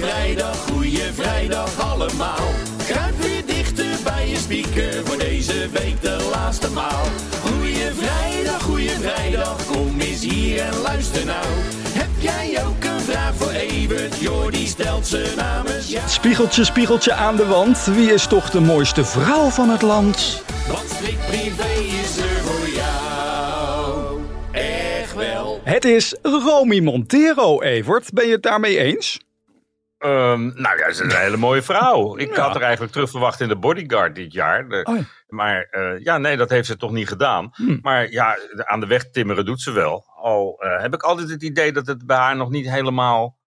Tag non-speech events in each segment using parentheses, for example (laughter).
vrijdag, goeie vrijdag allemaal. Kruip weer dichter bij je speaker voor deze week de laatste maal. Goeie vrijdag, goeie vrijdag, kom eens hier en luister nou. Heb jij ook een vraag voor Evert? Jordi stelt ze namens jou. Spiegeltje, spiegeltje aan de wand. Wie is toch de mooiste vrouw van het land? Wat strikt privé is er voor jou? Echt wel. Het is Romy Montero, Evert. Ben je het daarmee eens? Ehm, nou ja, ze is een hele mooie vrouw. Ik Ja. had er eigenlijk terug verwacht in de Bodyguard dit jaar. De- Oh ja. Maar eh, ja, nee, dat heeft ze toch niet gedaan. Hm. Maar ja, aan de weg timmeren doet ze wel. Al eh, heb ik altijd het idee dat het bij haar nog niet helemaal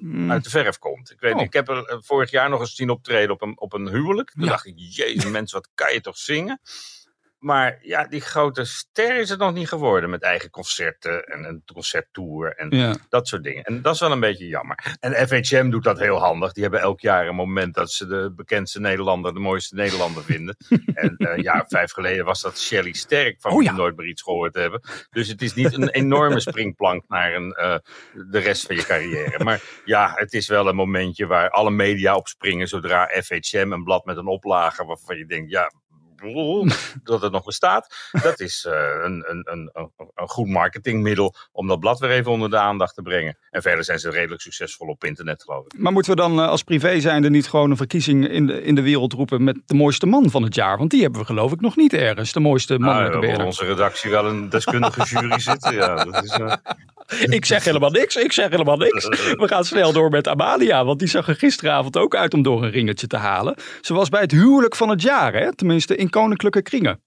Hmm. uit de verf komt. Ik weet Oh. niet, ik heb haar eh, vorig jaar nog eens zien optreden op een, op een huwelijk. Toen Ja. dacht ik, jezus mensen, wat kan je toch zingen? Maar ja, die grote ster is het nog niet geworden. Met eigen concerten en een concerttour en Ja. dat soort dingen. En dat is wel een beetje jammer. En FHM doet dat heel handig. Die hebben elk jaar een moment dat ze de bekendste Nederlander, de mooiste Nederlander vinden. (laughs) en een jaar of vijf geleden was dat Shelley Sterk, van Oh wie ja. nooit meer iets gehoord hebben. Dus het is niet een enorme springplank naar een, eh, de rest van je carrière. Maar ja, het is wel een momentje waar alle media op springen zodra FHM een blad met een oplage waarvan je denkt, ja, dat het nog bestaat. Dat is eh, een, een, een, een, goed marketingmiddel om dat blad weer even onder de aandacht te brengen. En verder zijn ze redelijk succesvol op internet, geloof ik. Maar moeten we dan eh, als privé zijnde niet gewoon een verkiezing in de, in de wereld roepen met de mooiste man van het jaar? Want die hebben we geloof ik nog niet ergens. De mooiste Nou, we mannelijke hebben op beheerder. onze redactie wel een deskundige jury zitten. Ja, dat is, eh, (laughs) Ik zeg helemaal niks. Ik zeg helemaal niks. We gaan snel door met Amalia. Want die zag er gisteravond ook uit om door een ringetje te halen. Ze was bij het huwelijk van het jaar. Hè? Tenminste in koninklijke kringen.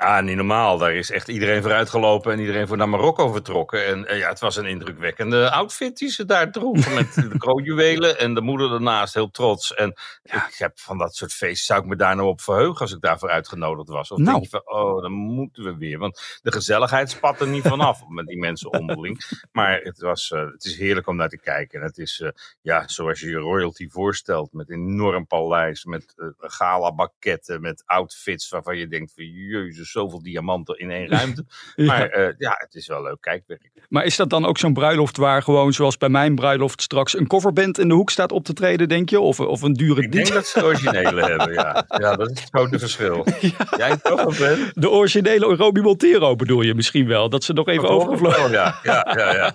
Ja, niet normaal. Daar is echt iedereen vooruit gelopen en iedereen voor naar Marokko vertrokken. En eh, ja, het was een indrukwekkende outfit die ze daar droeg. Met de (laughs) kroonjuwelen en de moeder ernaast heel trots. En ik heb van dat soort feesten, zou ik me daar nou op verheugen als ik daarvoor uitgenodigd was? Of Nou. denk je van, oh, dan moeten we weer. Want de gezelligheid spat er niet vanaf (laughs) met die mensen onderling. Maar het, was, eh, het is heerlijk om naar te kijken. En het is, eh, ja, zoals je je royalty voorstelt. Met een enorm paleis, met uh, gala bakketten, met outfits waarvan je denkt van, jezus, zoveel diamanten in één (laughs) ruimte. Maar eh, ja, het is wel leuk kijkwerk. Maar is dat dan ook zo'n bruiloft waar gewoon zoals bij mijn bruiloft straks een coverband in de hoek staat op te treden, denk je? Of, of een dure Ik denk dat ze de originele (laughs) hebben, ja. Ja, dat is het grote verschil. (laughs) Jij ben? De originele Robbie Montero bedoel je misschien wel. Dat ze nog even overgevlogen. Oh, ja, ja, ja, ja.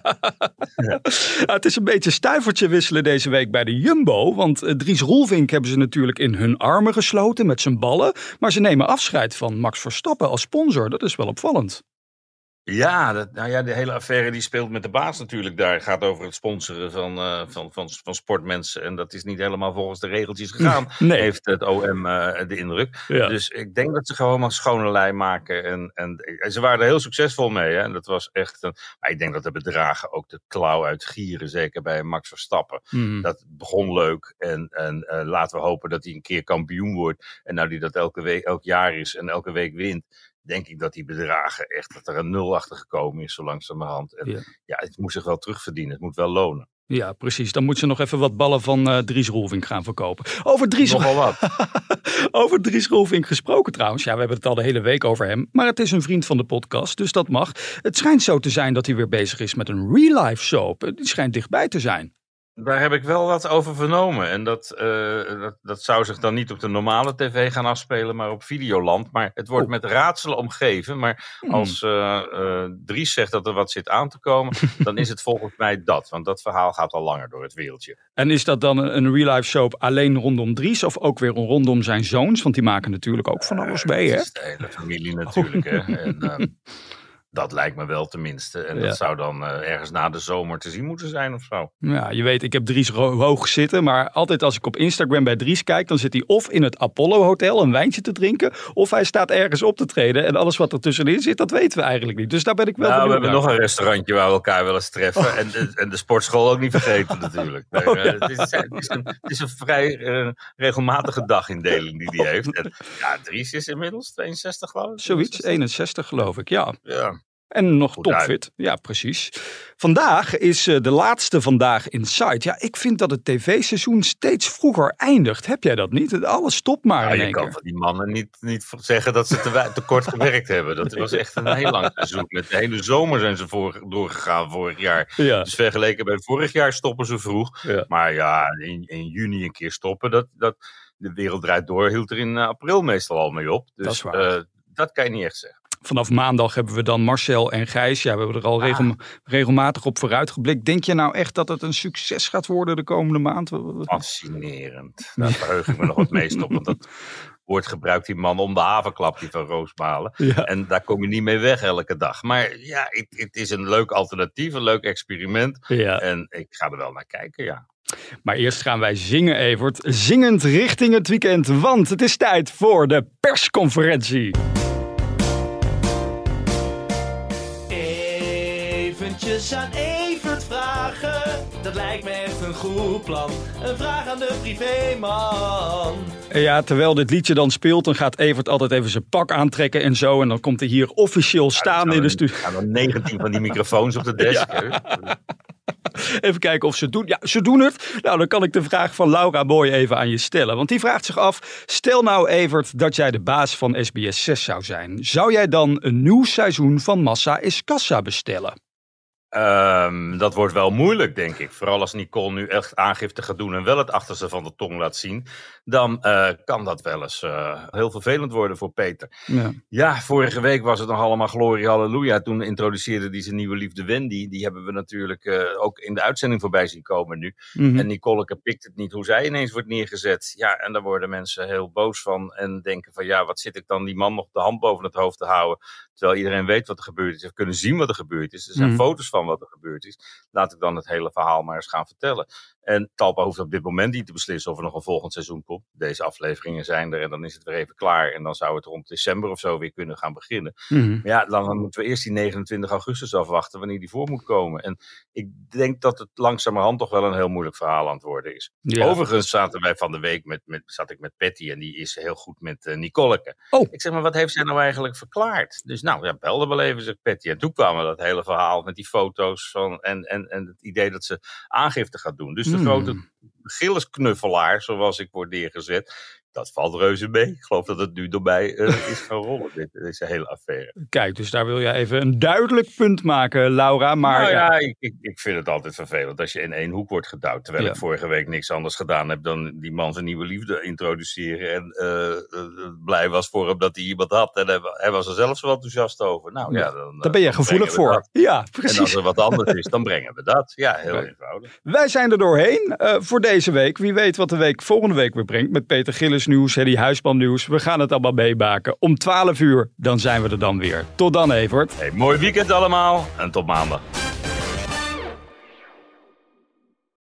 Ja, het is een beetje stuivertje wisselen deze week bij de Jumbo. Want eh, Dries Roelvink hebben ze natuurlijk in hun armen gesloten met zijn ballen. Maar ze nemen afscheid van Max Verstappen als sponsor. Dat is wel opvallend. Ja, dat, nou ja, de hele affaire die speelt met de baas natuurlijk daar. gaat over het sponsoren van, eh, van, van, van sportmensen. En dat is niet helemaal volgens de regeltjes gegaan. (laughs) Nee. Heeft het OM eh, de indruk. Ja. Dus ik denk dat ze gewoon maar schone lei maken. En, en, en ze waren er heel succesvol mee. Hè? En dat was echt een, maar ik denk dat de bedragen ook de klauw uitgieren. Zeker bij Max Verstappen. Hmm. Dat begon leuk. En, en eh, laten we hopen dat hij een keer kampioen wordt. En nou die dat elke week, elk jaar is en elke week wint. Denk ik dat die bedragen echt, dat er een nul achter gekomen is zo langzamerhand. En Ja. ja. het moet zich wel terugverdienen. Het moet wel lonen. Ja, precies. Dan moet ze nog even wat ballen van eh, Dries Roelvink gaan verkopen. Over Dries, Nogal wat. (laughs) over Dries Roelvink gesproken trouwens. Ja, we hebben het al de hele week over hem. Maar het is een vriend van de podcast, dus dat mag. Het schijnt zo te zijn dat hij weer bezig is met een real-life soap. Die schijnt dichtbij te zijn. Daar heb ik wel wat over vernomen. En dat, eh, dat, dat zou zich dan niet op de normale tv gaan afspelen, maar op Videoland. Maar het wordt Oh. met raadselen omgeven. Maar Hmm. als eh, eh, Dries zegt dat er wat zit aan te komen, (laughs) dan is het volgens mij dat. Want dat verhaal gaat al langer door het wereldje. En is dat dan een real-life soap alleen rondom Dries of ook weer rondom zijn zoons? Want die maken natuurlijk ook van alles mee, hè? Is de hele familie natuurlijk. Hè? (laughs) En, ehm, dat lijkt me wel tenminste. En Ja. dat zou dan eh, ergens na de zomer te zien moeten zijn of zo. Ja, je weet, ik heb Dries hoog zitten, maar altijd als ik op Instagram bij Dries kijk, dan zit hij of in het Apollo Hotel een wijntje te drinken, of hij staat ergens op te treden. En alles wat er tussenin zit, dat weten we eigenlijk niet. Dus daar ben ik wel Nou, we hebben naar. nog een restaurantje waar we elkaar wel eens treffen. En, de, en de sportschool ook niet vergeten natuurlijk. (laughs) Oh, eh, ja. het, is, het, is een, het is een vrij eh, regelmatige dagindeling die hij heeft. En, ja, Dries is inmiddels 62 geloof ik. Zoiets, 61 geloof ik, ja. Ja. En nog Goed topfit. Ja, precies. Vandaag is eh, de laatste vandaag in Sight. Ja, ik vind dat het tv-seizoen steeds vroeger eindigt. Heb jij dat niet? Alles stopt maar Ja, in je kan keer. van die mannen niet, niet zeggen dat ze te, (laughs) kort gewerkt hebben. Dat was echt een heel lang seizoen. Met de hele zomer zijn ze voor, doorgegaan vorig jaar. Ja, Dus vergeleken bij vorig jaar stoppen ze vroeg. ja. Maar ja, in, in juni een keer stoppen, dat, dat, de wereld draait door, hield er in eh, april meestal al mee op. Dus Dat is waar. eh, dat kan je niet echt zeggen. Vanaf maandag hebben we dan Marcel en Gijs. Ja, we hebben er al Ah. regel- regelmatig op vooruitgeblikt. Denk je nou echt dat het een succes gaat worden de komende maand? Fascinerend. Daar verheug ik me nog het meest op. Want dat woord gebruikt die man om de havenklapje van Roosmalen. Ja. En daar kom je niet mee weg elke dag. Maar ja, het, het is een leuk alternatief, een leuk experiment. ja. En ik ga er wel naar kijken, ja. Maar eerst gaan wij zingen, Evert. Zingend richting het weekend, want het is tijd voor de persconferentie. Eventjes aan Evert vragen, dat lijkt me echt een goed plan. Een vraag aan de privéman. En Ja, terwijl dit liedje dan speelt, dan gaat Evert altijd even zijn pak aantrekken en zo. En dan komt hij hier officieel staan in de studio. Er staan dan 19 van die microfoons op de (laughs) desk. Even kijken of ze het doen. Ja, ze doen het. Nou, dan kan ik de vraag van Laura Boy even aan je stellen. Want die vraagt zich af, stel nou Evert dat jij de baas van SBS 6 zou zijn. Zou jij dan een nieuw seizoen van Massa is Kassa bestellen? Ehm, dat wordt wel moeilijk, denk ik. Vooral als Nicole nu echt aangifte gaat doen en wel het achterste van de tong laat zien. Dan eh, kan dat wel eens eh, heel vervelend worden voor Peter. Ja. Ja, vorige week was het nog allemaal glorie, halleluja. Toen introduceerde hij zijn nieuwe liefde Wendy. Die hebben we natuurlijk eh, ook in de uitzending voorbij zien komen nu. Mhm. En Nicoleke pikt het niet hoe zij ineens wordt neergezet. Ja, en daar worden mensen heel boos van. En denken van ja, wat zit ik dan die man nog de hand boven het hoofd te houden. Terwijl iedereen weet wat er gebeurd is. Of kunnen zien wat er gebeurd is. Er zijn Mhm. foto's van wat er gebeurd is. Laat ik dan het hele verhaal maar eens gaan vertellen. En Talpa hoeft op dit moment niet te beslissen of er nog een volgend seizoen komt. Deze afleveringen zijn er en dan is het weer even klaar. En dan zou het rond december of zo weer kunnen gaan beginnen. Mhm. Maar ja, dan, moeten we eerst die 29 augustus afwachten wanneer die voor moet komen. En ik denk dat het langzamerhand toch wel een heel moeilijk verhaal aan het worden is. Ja. Overigens zaten wij van de week met, met, zat ik met Patty en die is heel goed met eh Nicoleke. Oh. Ik zeg maar, wat heeft zij nou eigenlijk verklaard? Dus nou, ja, belde wel even, zegt Patty. En toen kwam dat hele verhaal met die foto's van, en, en, en het idee dat ze aangifte gaat doen. Dus de Hmm. grote gillesknuffelaar, zoals ik word neergezet, dat valt reuze mee. Ik geloof dat het nu door mij eh, is gaan rollen, dit, deze hele affaire. Kijk, dus daar wil jij even een duidelijk punt maken, Laura. Maar nou ja, ja, ik, ik, vind het altijd vervelend als je in één hoek wordt gedouwd. Terwijl Ja. ik vorige week niks anders gedaan heb dan die man zijn nieuwe liefde introduceren. En eh, eh, blij was voor hem dat hij iemand had. En hij, wa- hij was er zelf zo enthousiast over. Nou ja, Ja, dan, daar ben je gevoelig voor. dat. Ja, En als precies. er wat anders is, dan brengen we dat. Ja, heel eenvoudig. Wij zijn er doorheen eh, voor deze week. Wie weet wat de week volgende week weer brengt. Met Peter Gillis nieuws, Hedy Huisman nieuws. We gaan het allemaal meemaken. Om 12 uur, dan zijn we er dan weer. Tot dan, Evert. Mooi weekend allemaal en tot maandag.